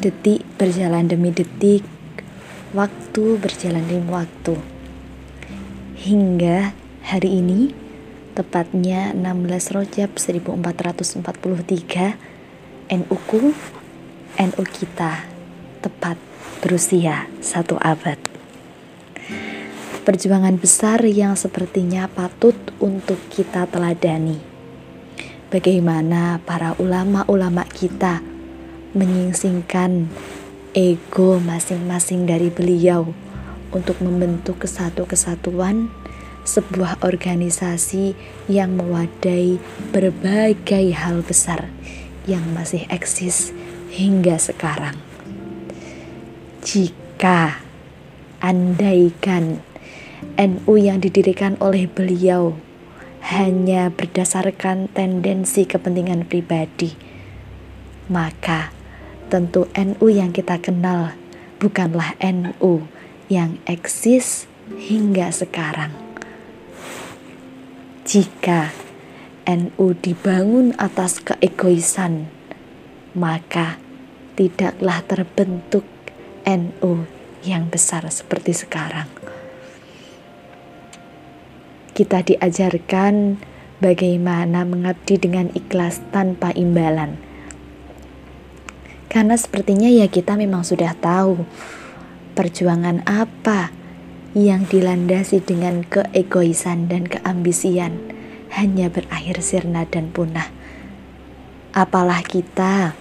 Detik berjalan demi detik, waktu berjalan demi waktu. Hingga hari ini, tepatnya 16 Rojab 1443, NU ku, NU kita, tepat berusia satu abad. Perjuangan besar yang sepertinya patut untuk kita teladani bagaimana para ulama-ulama kita menyingsingkan ego masing-masing dari beliau untuk membentuk kesatu kesatuan sebuah organisasi yang mewadai berbagai hal besar yang masih eksis hingga sekarang. Jika andaikan NU yang didirikan oleh beliau hanya berdasarkan tendensi kepentingan pribadi, maka tentu NU yang kita kenal bukanlah NU yang eksis hingga sekarang. Jika NU dibangun atas keegoisan, maka tidaklah terbentuk NU yang besar seperti sekarang kita diajarkan bagaimana mengabdi dengan ikhlas tanpa imbalan. Karena sepertinya ya kita memang sudah tahu perjuangan apa yang dilandasi dengan keegoisan dan keambisian hanya berakhir sirna dan punah. Apalah kita,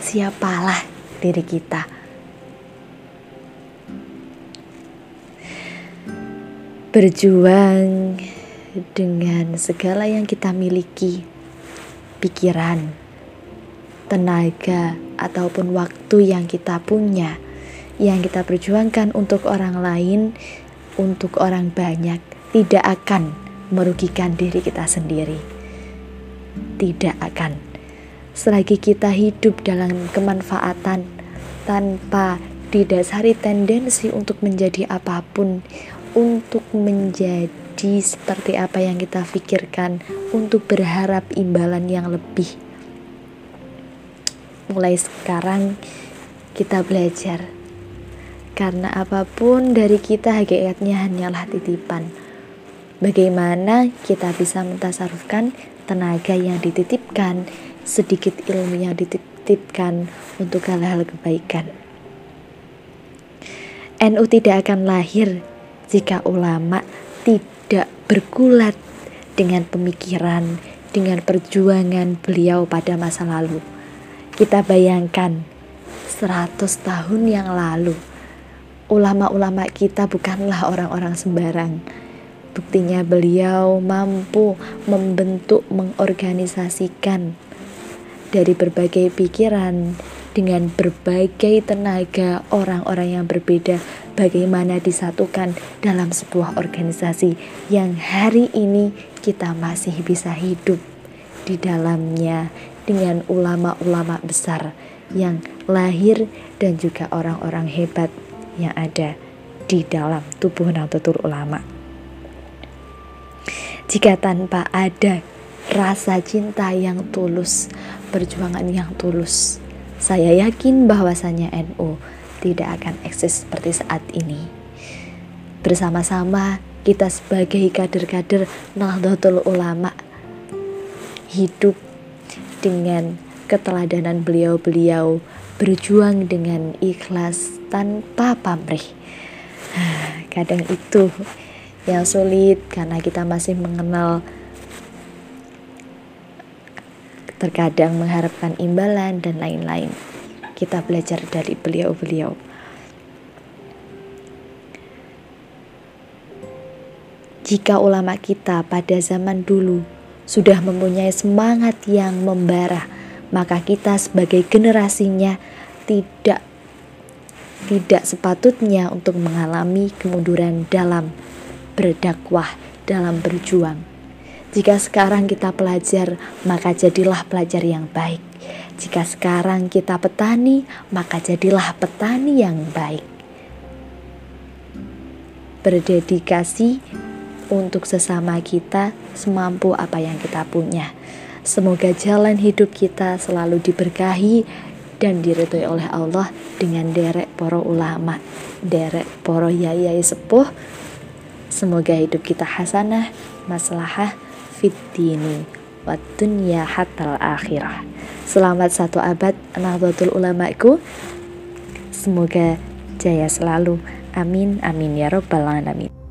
siapalah diri kita. berjuang dengan segala yang kita miliki, pikiran, tenaga, ataupun waktu yang kita punya, yang kita perjuangkan untuk orang lain, untuk orang banyak, tidak akan merugikan diri kita sendiri. Tidak akan. Selagi kita hidup dalam kemanfaatan tanpa didasari tendensi untuk menjadi apa pun, untuk menjadi seperti apa yang kita pikirkan, untuk berharap imbalan yang lebih. Mulai sekarang kita belajar, karena apa pun dari kita hakikatnya hanyalah titipan. Bagaimana kita bisa mentasarufkan tenaga yang dititipkan, sedikit ilmu yang dititipkan untuk hal-hal kebaikan. NU tidak akan lahir jika ulama tidak bergulat dengan pemikiran, dengan perjuangan beliau pada masa lalu. Kita bayangkan 100 tahun yang lalu, ulama-ulama kita bukanlah orang-orang sembarang. Buktinya beliau mampu membentuk, mengorganisasikan dari berbagai pikiran, dengan berbagai tenaga orang-orang yang berbeda bagaimana disatukan dalam sebuah organisasi yang hari ini kita masih bisa hidup di dalamnya dengan ulama-ulama besar yang lahir dan juga orang-orang hebat yang ada di dalam tubuh Nahdlatul Ulama. Jika tanpa ada rasa cinta yang tulus, perjuangan yang tulus, saya yakin bahwasanya NU tidak akan eksis seperti saat ini. Bersama-sama kita sebagai kader-kader Nahdlatul Ulama hidup dengan keteladanan beliau-beliau berjuang dengan ikhlas tanpa pamrih. Kadang itu yang sulit karena kita masih mengenal terkadang mengharapkan imbalan dan lain-lain. Kita belajar dari beliau-beliau. Jika ulama kita pada zaman dulu sudah mempunyai semangat yang membara, maka kita sebagai generasinya tidak tidak sepatutnya untuk mengalami kemunduran dalam berdakwah, dalam berjuang. Jika sekarang kita pelajar, maka jadilah pelajar yang baik. Jika sekarang kita petani, maka jadilah petani yang baik. Berdedikasi untuk sesama kita semampu apa yang kita punya. Semoga jalan hidup kita selalu diberkahi dan diridhoi oleh Allah dengan derek para ulama, derek para yai sepuh. Semoga hidup kita hasanah, maslahah, fit dini, wa dunya hatal akhirah. Selamat satu abad Nahdlatul Ulamaku. Semoga jaya selalu. Amin amin ya robbal alamin.